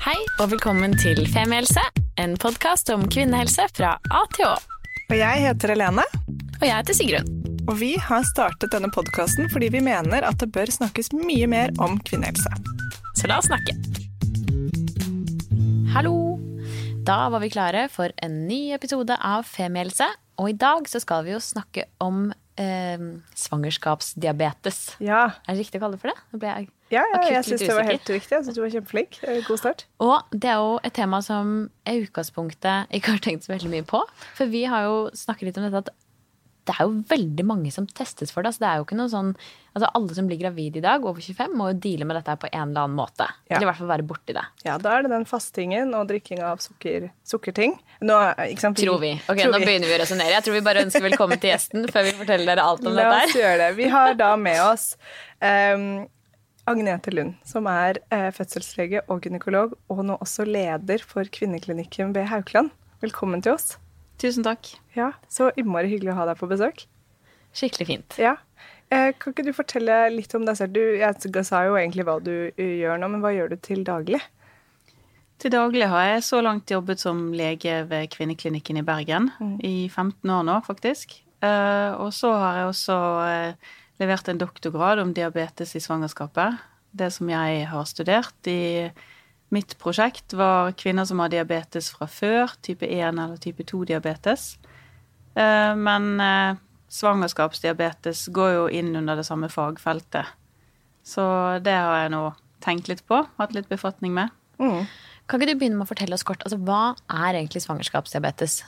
Hei og velkommen til Femihelse, en podkast om kvinnehelse fra A til Å. Og jeg heter Helene, Og jeg heter Sigrun. og vi har startet denne podkasten fordi vi mener at det bør snakkes mye mer om kvinnehelse. Så la oss snakke. Hallo! Da var vi klare for en ny episode av Femihelse. Og i dag så skal vi jo snakke om eh, svangerskapsdiabetes. Ja, Er det riktig å kalle det for det? Nå ble jeg ja, ja jeg syns det var helt riktig. Jeg synes du var kjempeflink. God start. Og det er jo et tema som jeg i utgangspunktet ikke har tenkt så veldig mye på. For vi har jo snakket litt om dette at det er jo veldig mange som testes for det. Altså det er jo ikke noe sånn, altså Alle som blir gravid i dag, over 25, må jo deale med dette på en eller annen måte. Ja. Eller i hvert fall være borti det. Ja, da er det den fastingen og drikking av sukker, sukkerting. Nå? Tror vi. Ok, Tror Nå begynner vi å resonnere. Jeg tror vi bare ønsker velkommen til gjesten før vi forteller dere alt om La oss dette gjøre det. Vi har da med oss um, Agnete Lund, som er eh, fødselslege og gynekolog, og nå også leder for kvinneklinikken ved Haukeland. Velkommen til oss. Tusen takk. Ja, Så innmari hyggelig å ha deg på besøk. Skikkelig fint. Ja. Eh, kan ikke du fortelle litt om deg selv? Du, jeg sa jo egentlig hva du eh, gjør nå, men hva gjør du til daglig? Til daglig har jeg så langt jobbet som lege ved Kvinneklinikken i Bergen. I 15 år nå, faktisk. Og så har jeg også levert en doktorgrad om diabetes i svangerskapet. Det som jeg har studert i mitt prosjekt, var kvinner som har diabetes fra før, type 1 eller type 2-diabetes. Eh, men eh, svangerskapsdiabetes går jo inn under det samme fagfeltet. Så det har jeg nå tenkt litt på, hatt litt befatning med. Mm. Kan ikke du begynne med å fortelle oss kort, altså hva er egentlig svangerskapsdiabetes?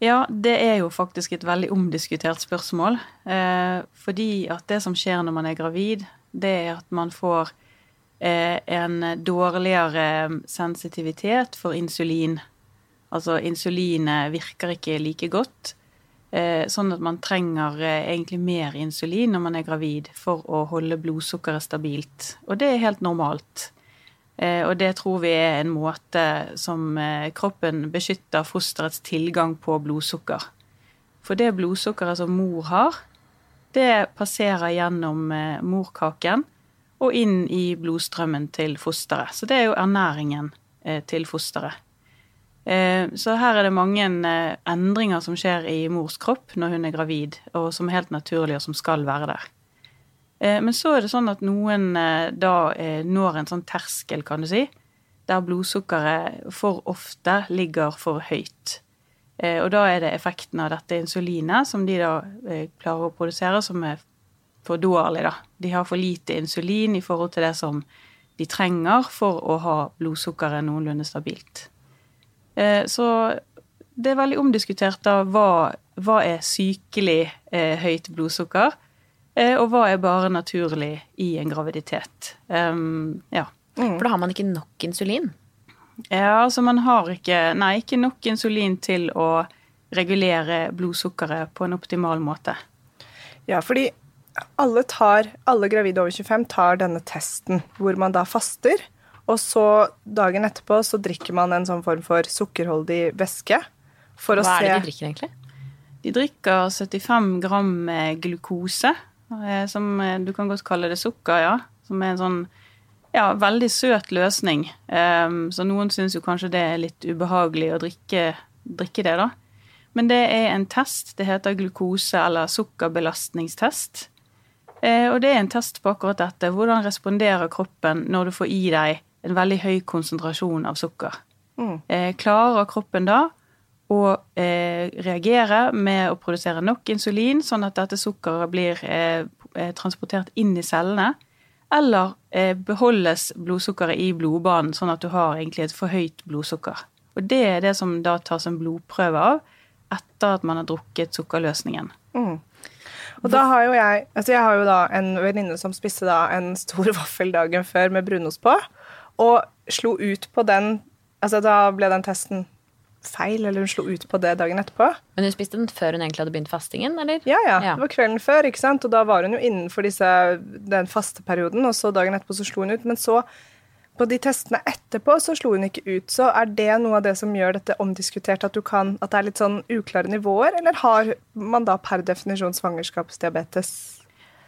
Ja, det er jo faktisk et veldig omdiskutert spørsmål. Eh, fordi at det som skjer når man er gravid, det er at man får eh, en dårligere sensitivitet for insulin. Altså insulinet virker ikke like godt. Eh, sånn at man trenger eh, egentlig mer insulin når man er gravid for å holde blodsukkeret stabilt. Og det er helt normalt. Eh, og det tror vi er en måte som eh, kroppen beskytter fosterets tilgang på blodsukker. For det blodsukkeret som mor har, det passerer gjennom eh, morkaken og inn i blodstrømmen til fosteret. Så det er jo ernæringen til fosteret. Så her er det mange endringer som skjer i mors kropp når hun er gravid, og som er helt naturlig, og som skal være der. Eh, Men så er det sånn at noen eh, da eh, når en sånn terskel, kan du si, der blodsukkeret for ofte ligger for høyt. Og da er det effekten av dette insulinet som de da klarer å produsere, som er for dårlig, da. De har for lite insulin i forhold til det som de trenger for å ha blodsukkeret noenlunde stabilt. Så det er veldig omdiskutert da hva, hva er sykelig høyt blodsukker, og hva er bare naturlig i en graviditet. Um, ja. For da har man ikke nok insulin. ja, altså man har ikke, nei, ikke nok insulin til å regulere blodsukkeret på en optimal måte. Ja, fordi alle, tar, alle gravide over 25 tar denne testen, hvor man da faster. Og så dagen etterpå så drikker man en sånn form for sukkerholdig væske. For å Hva er det de drikker egentlig? De drikker 75 gram eh, glukose, eh, som eh, du kan godt kalle det sukker, ja. Som er en sånn ja, veldig søt løsning. Um, så noen syns jo kanskje det er litt ubehagelig å drikke, drikke det, da. Men det er en test. Det heter glukose- eller sukkerbelastningstest. Eh, og det er en test på akkurat dette. Hvordan responderer kroppen når du får i deg en veldig høy konsentrasjon av sukker? Mm. Eh, klarer kroppen da å eh, reagere med å produsere nok insulin, sånn at dette sukkeret blir eh, eh, transportert inn i cellene? Eller eh, beholdes blodsukkeret i blodbanen, sånn at du har egentlig et for høyt blodsukker? Og det er det som da tas en blodprøve av etter at man har drukket sukkerløsningen. Mm. Og da har jo jeg Altså jeg har jo da en venninne som spiste da en stor vaffel dagen før med brunost på, og slo ut på den Altså da ble den testen feil, eller hun slo ut på det dagen etterpå. Men hun spiste den før hun egentlig hadde begynt fastingen, eller? Ja, ja. Ja. Det var kvelden før, ikke sant? og da var hun jo innenfor disse, den fasteperioden, og så dagen etterpå så slo hun ut. Men så, på de testene etterpå, så slo hun ikke ut. Så er det noe av det som gjør dette omdiskutert, at, du kan, at det er litt sånn uklare nivåer, eller har man da per definisjon svangerskapsdiabetes?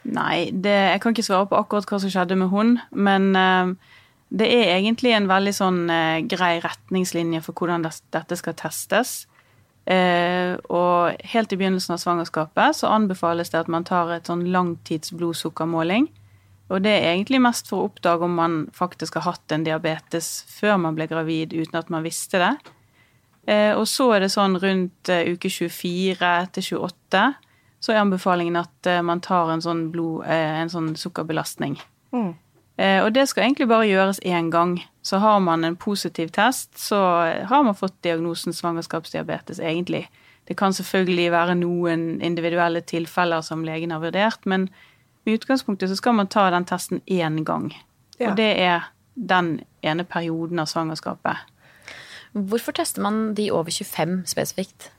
Nei, det, jeg kan ikke svare på akkurat hva som skjedde med hun, men eh, det er egentlig en veldig sånn eh, grei retningslinje for hvordan det, dette skal testes. Eh, og helt i begynnelsen av svangerskapet så anbefales det at man tar et sånn langtids. Og det er egentlig mest for å oppdage om man faktisk har hatt en diabetes før man ble gravid uten at man visste det. Eh, og så er det sånn rundt eh, uke 24 til 28 så er anbefalingen at eh, man tar en sånn, blod, en sånn sukkerbelastning. Mm. Og det skal egentlig bare gjøres én gang. Så har man en positiv test, så har man fått diagnosen svangerskapsdiabetes, egentlig. Det kan selvfølgelig være noen individuelle tilfeller som legen har vurdert, men i utgangspunktet så skal man ta den testen én gang. Ja. Og det er den ene perioden av svangerskapet. Hvorfor tester man de over 25 spesifikt?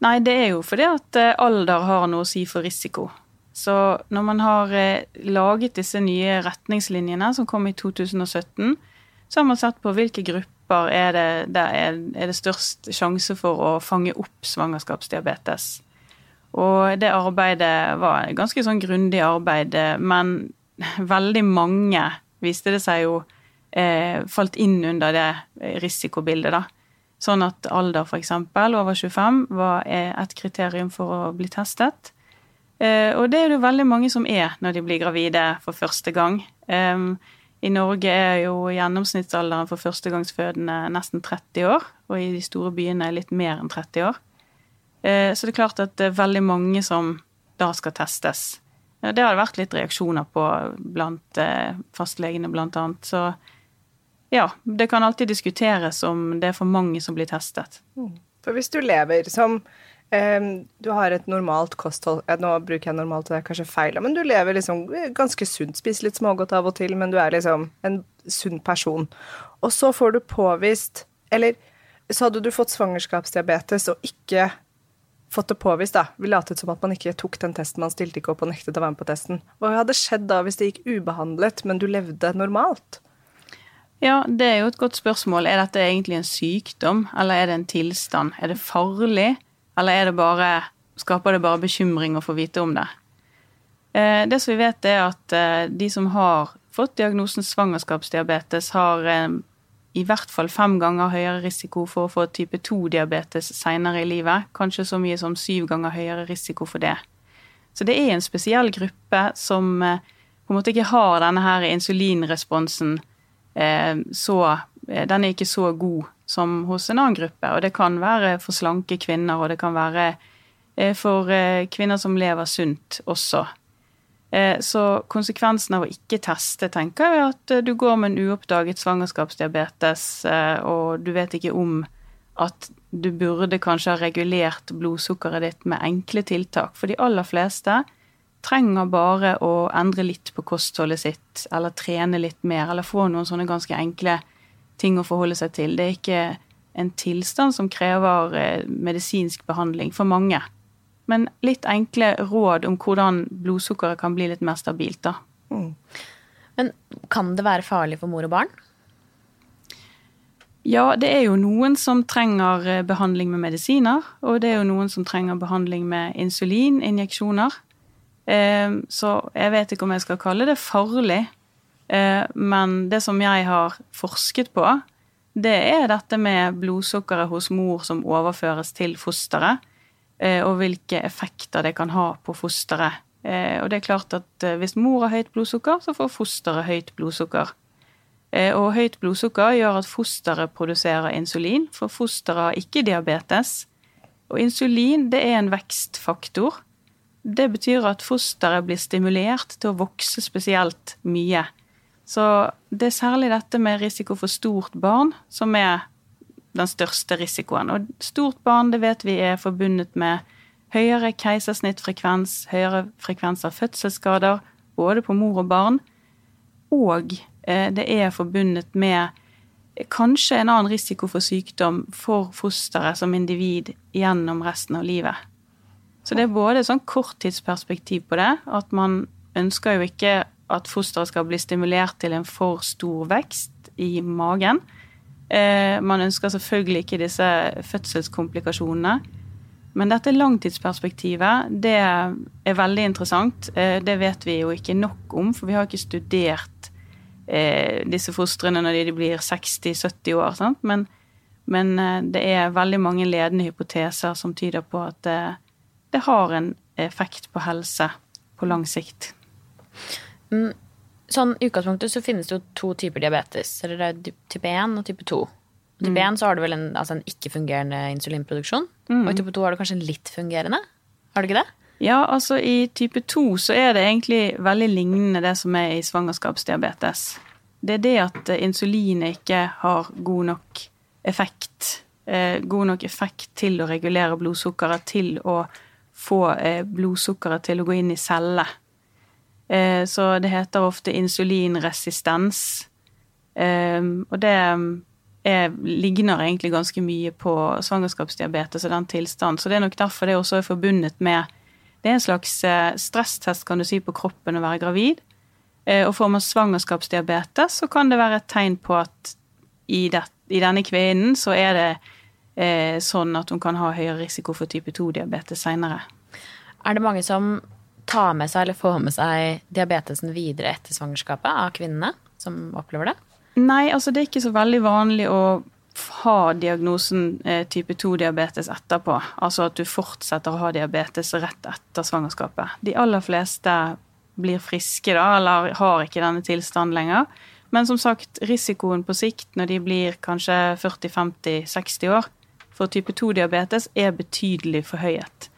Nei, det er jo fordi at eh, alder har noe å si for risiko. Så når man har eh, laget disse nye retningslinjene som kom i 2017, så har man sett på hvilke grupper er det, er, er det størst sjanse for å fange opp svangerskapsdiabetes. Og det arbeidet var et ganske sånn grundig arbeid, men veldig mange viste det seg jo eh, falt inn under det risikobildet, da. Sånn at alder, f.eks., over 25, var et kriterium for å bli testet. Eh, og det er det veldig mange som er når de blir gravide for første gang. I Norge er jo gjennomsnittsalderen for førstegangsfødende nesten 30 år, og i de store byene litt mer enn 30 år. Eh, så det er klart at det er veldig mange som da skal testes. Det har det vært litt reaksjoner på blant eh, fastlegene, blant annet. Så ja, det kan alltid diskuteres om det er for mange som blir testet. Mm. For hvis du lever som um, Du har et normalt kosthold Nå bruker jeg normalt, det er kanskje feil, men du lever liksom ganske sunt. Spiser litt smågodt av og til, men du er liksom en sunn person. Og så får du påvist Eller så hadde du fått svangerskapsdiabetes og ikke fått det påvist, da. Vi latet som at man ikke tok den testen, man stilte ikke opp og nektet å være med på testen. Hva hadde skjedd da hvis det gikk ubehandlet, men du levde normalt? Ja, det er jo et godt spørsmål. Er dette egentlig en sykdom, eller er det en tilstand? Er det farlig, eller er det bare, skaper det bare bekymring å få vite om det? Eh, det som vi vet, er at eh, de som har fått diagnosen svangerskapsdiabetes, har eh, i hvert fall fem ganger høyere risiko for å få type 2-diabetes senere i livet. Kanskje så mye som syv ganger høyere risiko for det. Så det er en spesiell gruppe som på en måte ikke har denne her insulinresponsen så den er ikke så god som hos en annen gruppe. Og det kan være for slanke kvinner, og det kan være eh, for kvinner som lever sunt også. Så konsekvensen av å ikke teste, tenker jeg at du går med en uoppdaget svangerskapsdiabetes, og du vet ikke om at du burde kanskje ha regulert blodsukkeret ditt med enkle tiltak. For de aller fleste trenger bare å endre litt på kostholdet sitt, eller trene litt mer, eller få noen sånne ganske enkle ting å forholde seg til. Det er ikke en tilstand som krever eh, medisinsk behandling for mange. Men litt enkle råd om hvordan blodsukkeret kan bli litt mer stabilt, da. Mm. Men kan det være farlig for mor og barn? Ja, det er jo noen som trenger eh, behandling med medisiner, og det er jo noen som trenger behandling med insulininjeksjoner. Ehm, så jeg vet ikke om jeg skal kalle det farlig, men det som jeg har forsket på, det er dette med blodsukkeret hos mor som overføres til fosteret, eh, og hvilke effekter det kan ha på fosteret. Eh, og det er klart at hvis mor har høyt blodsukker, så får fosteret høyt blodsukker. Og høyt blodsukker gjør at fosteret produserer insulin, for fosteret har ikke diabetes. Og insulin det er en vekstfaktor det betyr at fosteret blir stimulert til å vokse spesielt mye. Så det er særlig dette med risiko for stort barn som er den største risikoen. Og stort barn, det vet vi er forbundet med høyere keisersnittfrekvens, høyere frekvens av fødselsskader, både på mor og barn. Og eh, det er forbundet med kanskje en annen risiko for sykdom for fosteret som individ gjennom resten av livet. Så det er både et sånn korttidsperspektiv på det, at man ønsker jo ikke at fosteret skal bli stimulert til en for stor vekst i magen. Eh, man ønsker selvfølgelig ikke disse fødselskomplikasjonene. Men dette langtidsperspektivet, det er veldig interessant. Eh, det vet vi jo ikke nok om, for vi har ikke studert eh, disse fostrene når de blir 60-70 år. Sant? Men, men det er veldig mange ledende hypoteser som tyder på at det, det har en effekt på helse på lang sikt. Mm, sånn I utgangspunktet så finnes det jo to typer diabetes. Eller det er type 1 og type 2. Og type 1 så har du vel en, altså en ikke-fungerende insulinproduksjon. Og i type 2 har du kanskje en litt fungerende. Har du ikke det? Ja, altså i type 2 så er det egentlig veldig lignende det som er i svangerskapsdiabetes. Det er det at insulinet ikke har god nok effekt. Eh, god nok effekt til å regulere blodsukkeret, til å få eh, blodsukkeret til å gå inn i celler. Eh, så det heter ofte insulinresistens. Eh, og det er, ligner egentlig ganske mye på svangerskapsdiabetes og den tilstanden. Så det er nok derfor det også er forbundet med Det er en slags eh, stresstest, kan du si, på kroppen å være gravid. Eh, og får man svangerskapsdiabetes, så kan det være et tegn på at i, det, i denne kvinnen så er det eh, sånn at hun kan ha høyere risiko for type 2-diabetes seinere. Er det mange som tar med seg eller få med seg diabetesen videre etter svangerskapet av kvinnene som opplever det? Nei, altså det er ikke så veldig vanlig å ha diagnosen eh, type 2-diabetes etterpå. Altså at du fortsetter å ha diabetes rett etter svangerskapet. De aller fleste blir friske da, eller har ikke denne tilstanden lenger. Men som sagt, risikoen på sikt når de blir kanskje 40-50-60 år for type 2-diabetes er betydelig forhøyet.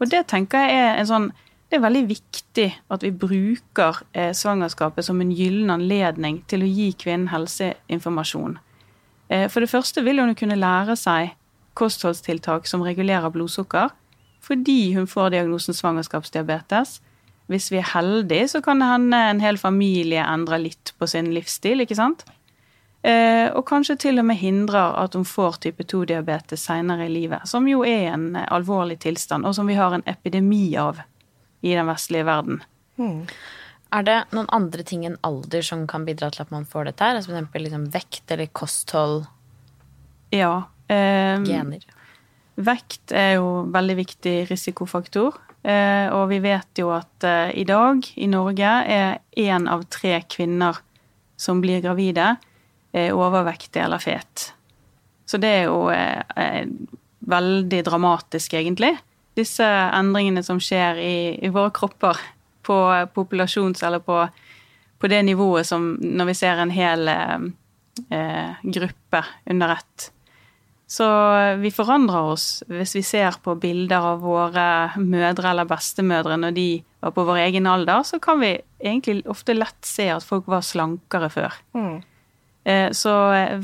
Og det tenker jeg er en sånn det er veldig viktig at vi bruker eh, svangerskapet som en gyllen anledning til å gi kvinnen helseinformasjon. Eh, for det første vil hun kunne lære seg kostholdstiltak som regulerer blodsukker, fordi hun får diagnosen svangerskapsdiabetes. Hvis vi er heldige, så kan det hende en hel familie endrer litt på sin livsstil, ikke sant? Eh, og kanskje til og med hindrer at hun får type 2-diabetes seinere i livet, som jo er en alvorlig tilstand, og som vi har en epidemi av i den vestlige verden. Mm. Er det noen andre ting enn alder som kan bidra til at man får dette her? Altså eksempel liksom vekt eller kosthold, Ja. Eh, gener? Vekt er jo veldig viktig risikofaktor. Eh, og vi vet jo at eh, i dag i Norge er én av tre kvinner som blir gravide, eh, overvektig eller fet. Så det er jo eh, eh, veldig dramatisk, egentlig disse endringene som skjer i, i våre kropper på populasjons- eller på, på, det nivået som når vi ser en hel eh, gruppe under ett. Så vi forandrer oss hvis vi ser på bilder av våre mødre eller bestemødre når de var på vår egen alder, så kan vi egentlig ofte lett se at folk var slankere før. Mm. Eh, så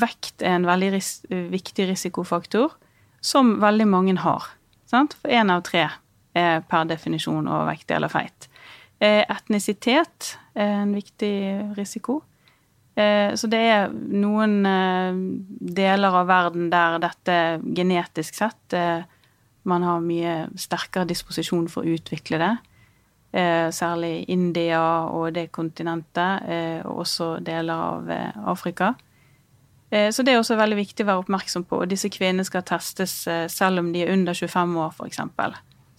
vekt er en veldig ris viktig risikofaktor som veldig mange har. Sant? For én av tre er per definisjon overvektig eller feit. Eh, etnisitet er en viktig risiko. Eh, så det er noen eh, deler av verden der dette genetisk sett Man har mye sterkere disposisjon for å utvikle det. Særlig India og det kontinentet, og også deler av Afrika. Eh, så det er også veldig viktig å være oppmerksom på. Disse kvinnene skal testes eh, selv om de er under 25 år, f.eks.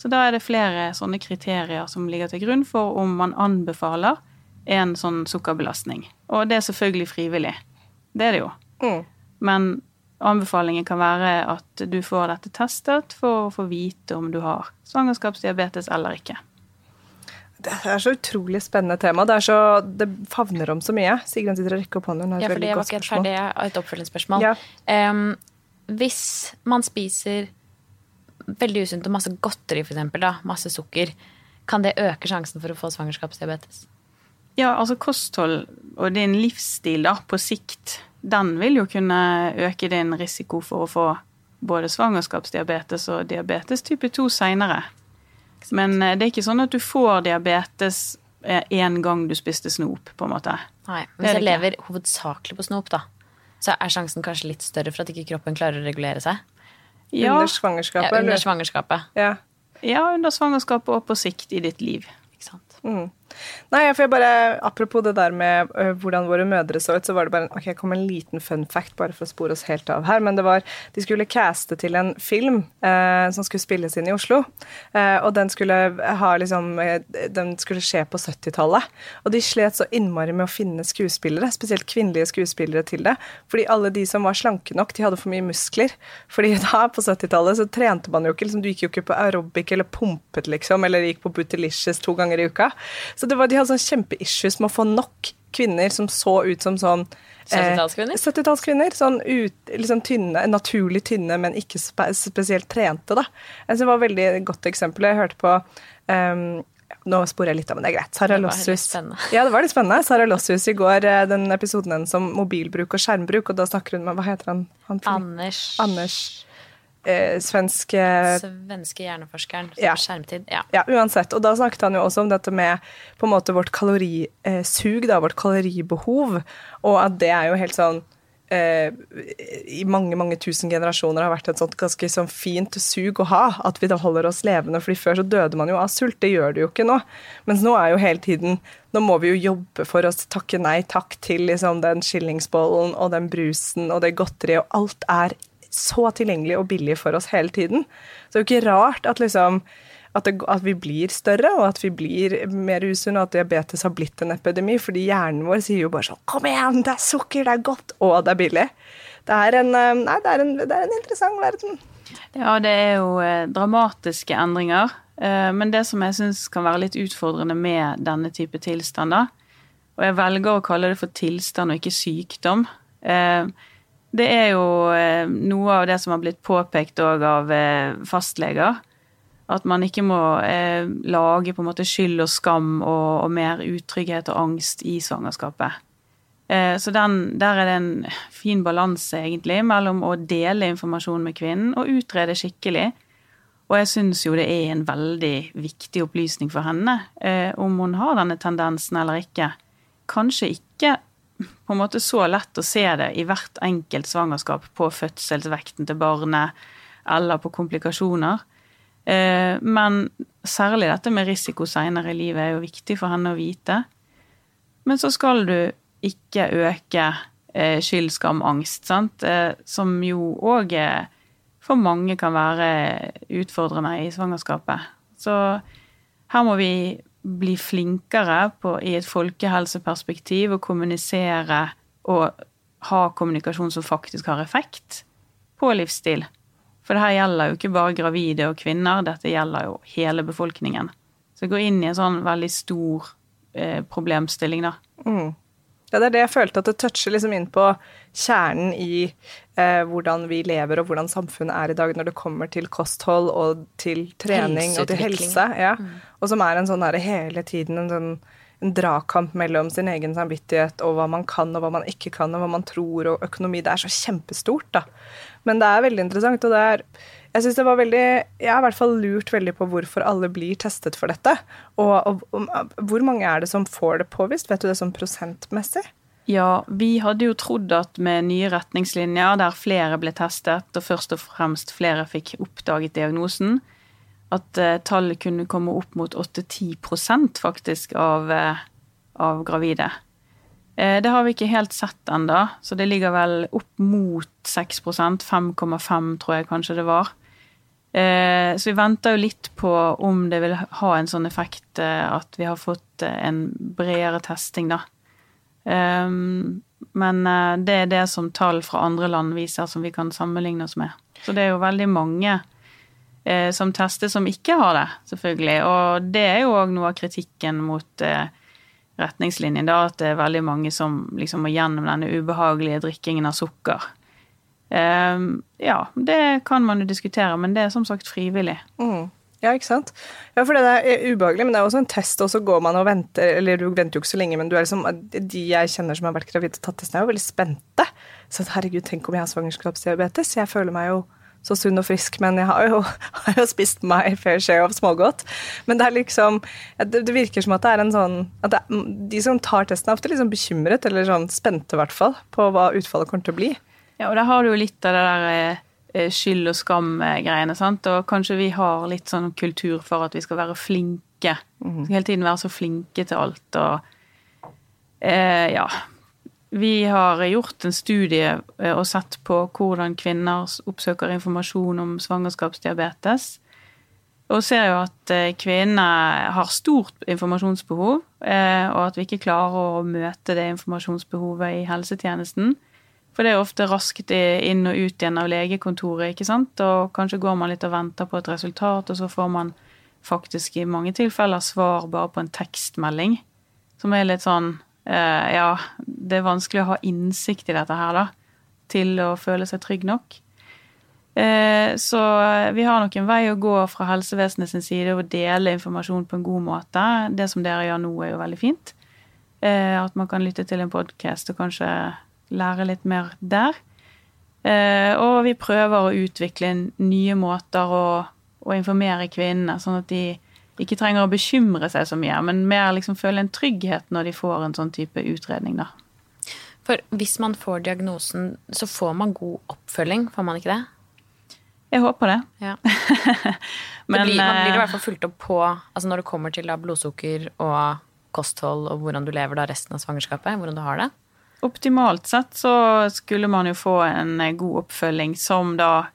Så da er det flere sånne kriterier som ligger til grunn for om man anbefaler en sånn sukkerbelastning. Og det er selvfølgelig frivillig. Det er det jo. Mm. Men anbefalingen kan være at du får dette testet for å få vite om du har svangerskapsdiabetes eller ikke. Det er så utrolig spennende tema. Det, så, det favner om så mye. Sigrun sitter og rekker opp hånden. Ja, for det var ikke helt ferdig. Et oppfølgingsspørsmål. Ja. Um, hvis man spiser veldig usunt og masse godteri, for eksempel, da, masse sukker, kan det øke sjansen for å få svangerskapsdiabetes? Ja, altså kosthold og din livsstil da, på sikt, den vil jo kunne øke din risiko for å få både svangerskapsdiabetes og diabetes type 2 seinere. Men eh, det er ikke sånn at du får diabetes én eh, gang du spiste snop, på en måte. Nei, men Hvis jeg lever hovedsakelig på snop, da, så er sjansen kanskje litt større for at ikke kroppen klarer å regulere seg? Ja. Under svangerskapet? Ja, under svangerskapet. Ja. ja, under svangerskapet og på sikt i ditt liv. Ikke sant. Mm. Nei, for jeg bare, Apropos det der med uh, hvordan våre mødre så ut, så var det bare en, ok, jeg kom en liten fun fact bare for å spore oss helt av her. Men det var, de skulle caste til en film uh, som skulle spilles inn i Oslo. Uh, og den skulle ha liksom Den skulle skje på 70-tallet. Og de slet så innmari med å finne skuespillere, spesielt kvinnelige skuespillere til det. Fordi alle de som var slanke nok, de hadde for mye muskler. Fordi da, på 70-tallet, så trente man jo ikke. liksom Du gikk jo ikke på aerobic eller pumpet, liksom, eller gikk på butelicious to ganger i uka. Så det var, de hadde sånn kjempeissues med å få nok kvinner som så ut som sånn eh, 70-tallskvinner? 70-tallskvinner. Sånn ut, liksom tynne, naturlig tynne, men ikke spe, spesielt trente, da. Synes det var et veldig godt eksempel. Jeg hørte på um, Nå sporer jeg litt av, men det er greit. Sara Det Lossius. Ja, det var litt spennende. Sara Lossius i går, eh, den episoden hennes om mobilbruk og skjermbruk, og da snakker hun med Hva heter han? han Anders, Anders. Eh, svensk eh, Svenske hjerneforskeren. Ja. Skjermtid. Ja. Ja, uansett. Og da snakket han jo også om dette med på en måte vårt kalorisug, da, vårt kaloribehov, og at det er jo helt sånn eh, i mange mange tusen generasjoner har vært et sånt ganske sånn fint sug å ha. At vi da holder oss levende. fordi før så døde man jo av sult. Det gjør det jo ikke nå. Mens nå er jo hele tiden Nå må vi jo jobbe for å takke nei takk til liksom den skillingsbollen og den brusen og det godteriet, og alt er så tilgjengelig og billig for oss hele tiden. Så det er jo ikke rart at liksom at, det, at vi blir større, og at vi blir mer usunne, og at diabetes har blitt en epidemi. Fordi hjernen vår sier jo bare sånn Kom igjen, det er sukker, det er godt, og det er billig. Det er en, eh, nei, det er en, det er en interessant verden. Ja, det er jo eh, dramatiske endringer. Eh, men det som jeg syns kan være litt utfordrende med denne type tilstander, og jeg velger å kalle det for tilstand og ikke sykdom, det er jo eh, noe av det som har blitt påpekt òg av eh, fastleger. At man ikke må eh, lage på en måte skyld og skam og, og mer utrygghet og angst i svangerskapet. Så den, der er det en fin balanse, egentlig, mellom å dele informasjon med kvinnen og utrede skikkelig. Og jeg syns jo det er en veldig viktig opplysning for henne om hun har denne tendensen eller ikke. Kanskje ikke på en måte så lett å se det i hvert enkelt svangerskap på fødselsvekten til barnet eller på komplikasjoner. Eh, Men særlig dette med risiko seinere i livet er jo viktig for henne å vite. Men så skal du ikke øke eh, skyld, skam, angst, sant? Eh, som jo òg for mange kan være utfordrende i svangerskapet. Så her må vi bli flinkere på, i et folkehelseperspektiv å kommunisere og ha kommunikasjon som faktisk har effekt på livsstil. For det her gjelder jo ikke bare gravide og kvinner, dette gjelder jo hele befolkningen. Så det går inn i en sånn veldig stor eh, problemstilling, da. Ja, det er det jeg følte, at det toucher liksom inn på kjernen i eh, hvordan vi lever og hvordan samfunnet er i dag når det kommer til kosthold og til trening og til helse. Ja. Og som er en sånn herre hele tiden en, sånn, en dragkamp mellom sin egen samvittighet og hva man kan og hva man ikke kan, og hva man tror og økonomi. Det er så kjempestort, da. Men det er veldig interessant, og det er jeg syns det var veldig, jeg har i hvert fall lurt veldig på hvorfor alle blir testet for dette. Og, og, og hvor mange er det som får det påvist? Vet du det sånn prosentmessig? Ja, vi hadde jo trodd at med nye retningslinjer der flere ble testet, og først og fremst flere fikk oppdaget diagnosen, at eh, tallet kunne komme opp mot 8-10 faktisk av, eh, av gravide. Eh, det har vi ikke helt sett ennå, så det ligger vel opp mot 6% 5,5 tror jeg kanskje det var. Eh, så vi venter jo litt på om det vil ha en sånn effekt eh, at vi har fått eh, en bredere testing, da. Um, men det er det som tall fra andre land viser, som vi kan sammenligne oss med. Så det er jo veldig mange som tester som ikke har det, selvfølgelig. Og det er jo òg noe av kritikken mot retningslinjen, da, at det er veldig mange som liksom må gjennom denne ubehagelige drikkingen av sukker. Um, ja, det kan man jo diskutere, men det er som sagt frivillig. Mm. Ja, ikke sant? Ja, for det er ubehagelig, men det er også en test, og så går man og venter, eller du venter jo ikke så lenge, men liksom, de jeg kjenner som har vært gravide og tatt testen, er jo veldig spente. Så herregud, tenk om jeg har svangerskapsdiabetes. Jeg føler meg jo så sunn og frisk, men jeg har jo, har jo spist my fair share of smågodt. Men det er liksom det, virker som at det er en sånn at det, De som tar testen, er ofte liksom bekymret, eller sånn spente i hvert fall, på hva utfallet kommer til å bli. Ja, og der har du jo litt av det der eh, skyld og skam-greiene, sant. Og kanskje vi har litt sånn kultur for at vi skal være flinke flinke. Skal hele tiden være så flinke til alt og eh, Ja. Vi har gjort en studie eh, og sett på hvordan kvinner oppsøker informasjon om svangerskapsdiabetes. Og ser jo at kvinner har stort informasjonsbehov, eh, og at vi ikke klarer å møte det informasjonsbehovet i helsetjenesten. For det er ofte raskt inn og ut igjen av legekontoret, ikke sant. Og kanskje går man litt og venter på et resultat, og så får man faktisk i mange tilfeller svar bare på en tekstmelding. Som er litt sånn eh, Ja, det er vanskelig å ha innsikt i dette her, da. Til å føle seg trygg nok. Eh, så vi har nok en vei å gå fra helsevesenet sin side og dele informasjon på en god måte. Det som dere gjør nå, er jo veldig fint. Eh, at man kan lytte til en podkast og kanskje lære litt mer der. Eh, og vi prøver å utvikle nye måter å, å informere kvinnene, sånn at de ikke trenger å bekymre seg så mye, men mer liksom føle en trygghet når de får en sånn type utredning, da. For hvis man får diagnosen, så får man god oppfølging, får man ikke det? Jeg håper det. Ja. Men, det blir, man blir i eh, hvert fall fulgt opp på altså når det kommer til blodsukker og kosthold og hvordan du lever da resten av svangerskapet, hvordan du har det. Optimalt sett så skulle man jo få en eh, god oppfølging som da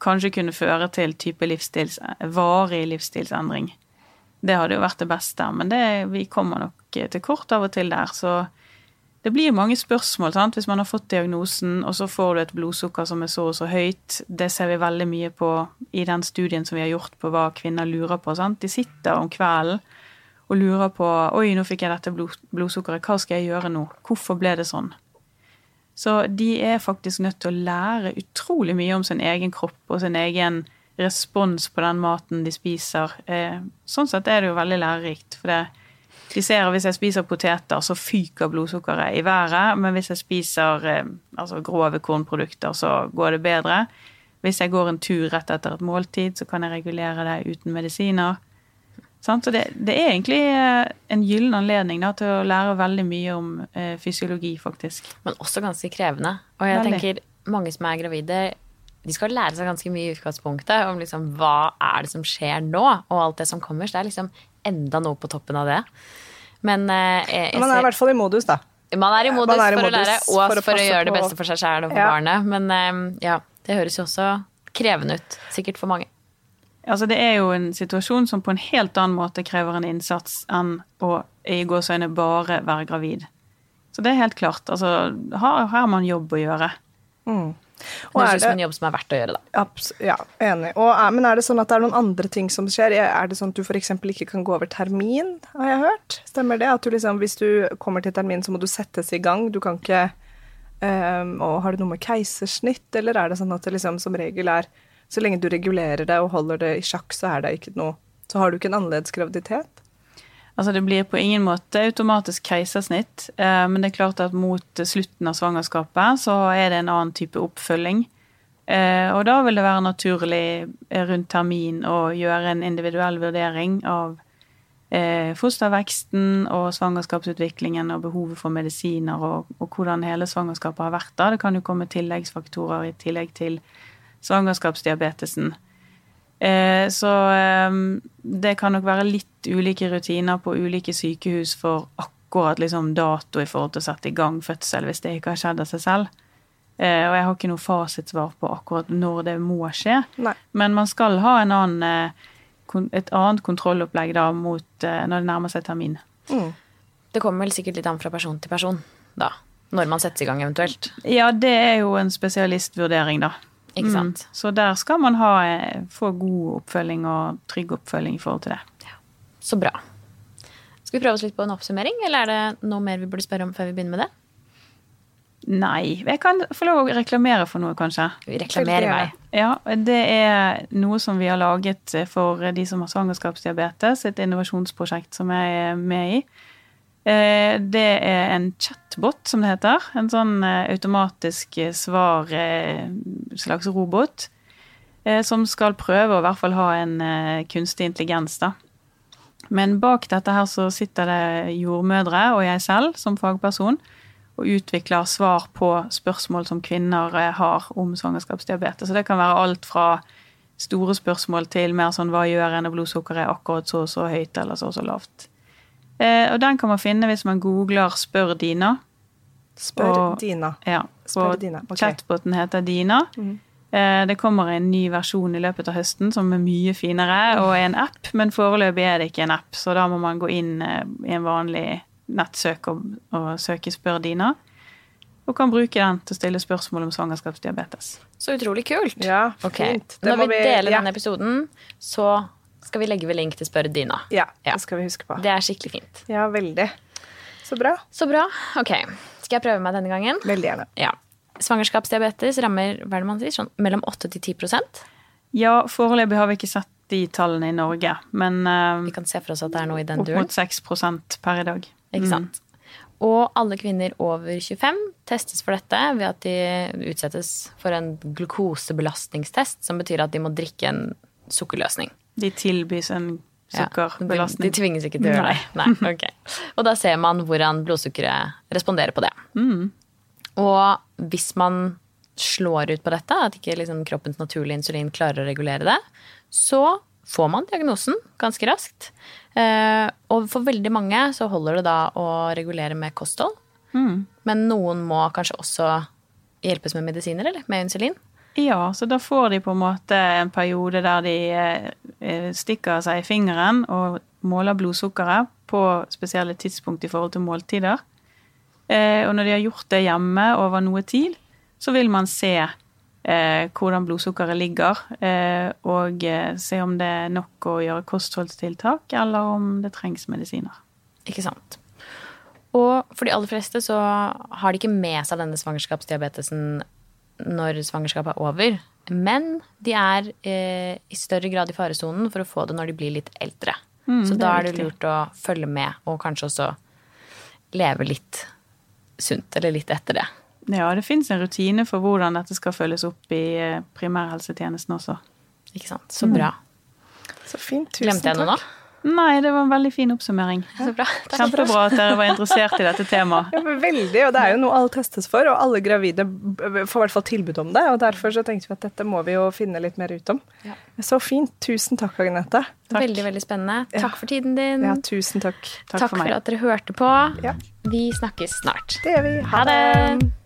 kanskje kunne føre til type livsstils, varig livsstilsendring. Det hadde jo vært det beste, men det, vi kommer nok til kort av og til der. Så det blir mange spørsmål sant? hvis man har fått diagnosen, og så får du et blodsukker som er så og så høyt. Det ser vi veldig mye på i den studien som vi har gjort på hva kvinner lurer på. Sant? De sitter om kvelden og lurer på Oi, nå fikk jeg dette blod, blodsukkeret. Hva skal jeg gjøre nå? Hvorfor ble det sånn? Så de er faktisk nødt til å lære utrolig mye om sin egen kropp og sin egen respons på den maten de spiser. Eh, sånn sett er det jo veldig lærerikt. For det, de ser at hvis jeg spiser poteter, så fyker blodsukkeret i været. Men hvis jeg spiser eh, altså grove kornprodukter, så går det bedre. Hvis jeg går en tur rett etter et måltid, så kan jeg regulere det uten medisiner. Så det, det er egentlig eh, en gyllen anledning da, til å lære veldig mye om eh, fysiologi, faktisk. Men også ganske krevende. Og jeg Veldig. tenker mange som er gravide, de skal lære seg ganske mye i utgangspunktet om liksom hva er det som skjer nå, og alt det som kommer. Så det er liksom enda noe på toppen av det. Men eh, jeg, jeg Man er i hvert fall i modus, da. man er i modus er i for å modus lære, og for for å å, passe gjøre det beste for seg sjæl og for Ja. barnet. Men eh, ja, det høres jo også krevende ut. Sikkert for mange. Altså, det er jo en situasjon som på en helt annen måte krever en innsats enn å i gåseøyne bare være gravid. Så det er helt klart. Altså, her har man jobb å gjøre. Mm. Det Og høres er ut en jobb som er verdt å gjøre, da. abs ja, enig. Og men er det sånn at det er noen andre ting som skjer? Er det sånn at du f.eks. ikke kan gå over termin, har jeg hørt? Stemmer det? At du liksom, hvis du kommer til termin, så må du settes i gang? Du kan ikke um, Og har det noe med keisersnitt, eller er det sånn at det liksom som regel er Så lenge du regulerer det og holder det i sjakk, så er det ikke noe Så har du ikke en annerledes graviditet? Altså, det blir på ingen måte automatisk keisersnitt, eh, men det er klart at mot slutten av svangerskapet så er det en annen type oppfølging. Eh, og da vil det være naturlig eh, rundt termin å gjøre en individuell vurdering av fosterveksten og svangerskapsutviklingen og behovet for medisiner og, og hvordan hele svangerskapet har vært da. Det kan jo komme tilleggsfaktorer i tillegg til svangerskapsdiabetesen. Eh, så eh, det kan nok være litt ulike rutiner på ulike sykehus for akkurat liksom dato i forhold til å sette i gang fødsel, hvis det ikke har skjedd av seg selv. Eh, og jeg har ikke noe fasitsvar på akkurat når det må skje. Nei. Men man skal ha en annen, eh, et annet kontrollopplegg da mot når det nærmer seg termin. Mm. Det kommer vel sikkert litt an fra person til person, da. Når man settes i gang, eventuelt. Ja, det er jo en spesialistvurdering, da. Ikke sant? Mm. Så der skal man ha, eh, få god oppfølging og trygg oppfølging i forhold til det. Så bra. Skal vi prøve oss litt på en oppsummering, eller er det noe mer vi burde spørre om før vi begynner med det? Nei, jeg kan få lov å reklamere for noe, kanskje. I vei. Ja, det er noe som vi har laget for de som har svangerskapsdiabetes, et innovasjonsprosjekt som jeg er med i. Eh, Det er en chatbot, som det heter. En sånn eh, automatisk eh, svar, slags robot, som skal prøve å i hvert fall ha en kunstig intelligens, da. Men bak dette her så sitter det jordmødre og jeg selv som fagperson og utvikler svar på spørsmål som kvinner har om svangerskapsdiabetes. Så det kan være alt fra store spørsmål til mer sånn hva gjør en når blodsukkeret er akkurat så og så høyt eller så og så lavt. Eh, og den kan man finne hvis man googler 'spør Dina'. Spør Og- Dina. Ja, Spør og Dina, Okay. Chatboten heter Dina. Mm. Eh, Det kommer en ny versjon i løpet av høsten som er mye finere, og en app, men foreløpig er det ikke en app, så da må man gå inn eh, i en vanlig nettsøk og, og søke 'Spør Dina'. Og kan bruke den til å stille spørsmål om svangerskapsdiabetes. Så utrolig kult. Ja, okay. fint. Det Når må vi vi- deler ja. denne episoden, så skal vi legge ved link til Spør Dina. Ja, Ja. det skal vi huske på. Det er skikkelig fint. Ja, veldig. Så bra. Så bra. Ok, skal jeg prøve meg denne gangen? Veldig gjerne. Ja. Svangerskapsdiabetes rammer hva er det man sier, sånn mellom 8 til 10% Ja, foreløpig har vi ikke sett de tallene i Norge, men uh, Vi kan se for oss at det er noe i den opp mot 6% per i dag. Ikke sant? Og alle kvinner over 25 testes for dette ved at de utsettes for en glukosebelastningstest, som betyr at de må drikke en sukkerløsning. De tilbys en Ja, sukkerbelastning. De, de tvinges ikke til å gjøre det. Nei, ok. Og da ser man hvordan blodsukkeret responderer på det. Mm. Og hvis man slår ut på dette, at ikke liksom kroppens naturlige insulin klarer å regulere det, så får man diagnosen ganske raskt. Eh, og for veldig mange så holder det da å regulere med kosthold. Mm. Men noen må kanskje også hjelpes med medisiner, eller med insulin. Ja, så da får de på en måte en periode der de eh, eh, stikker seg i fingeren og måler blodsukkeret på spesielle tidspunkt i forhold til måltider. Eh, og når de har gjort det hjemme over noe tid, så vil man se hvordan blodsukkeret ligger, og se om det er nok å gjøre kostholdstiltak, eller om det trengs medisiner. Ikke sant. Og for de aller fleste så har de ikke med seg denne svangerskapsdiabetesen når svangerskapet er over. Men de er eh, i større grad i faresonen for å få det når de blir litt eldre. Mm, så da er det viktig. lurt å følge med, og kanskje også leve litt sunt, eller litt etter det. Ja, det fins en rutine for hvordan dette skal følges opp i eh, primærhelsetjenesten også. Ikke sant. Så bra. Så fint. Tusen Glemte jeg noe nå? Nei, det var en veldig fin oppsummering. Så bra. Takk. Kjempebra at dere var interessert i dette temaet. Ja, veldig, og det er jo noe alle testes for, og alle gravide får i hvert fall tilbud om det. og Derfor så tenkte vi at dette må vi jo finne litt mer ut om. Ja. Så fint. Tusen takk, Agnete. Takk. Veldig, veldig spennende. Ja. Takk for tiden din. Ja, tusen takk. Takk Takk for meg. for at dere hørte på. Ja. Vi snakkes snart. Det gjør vi. Ha det!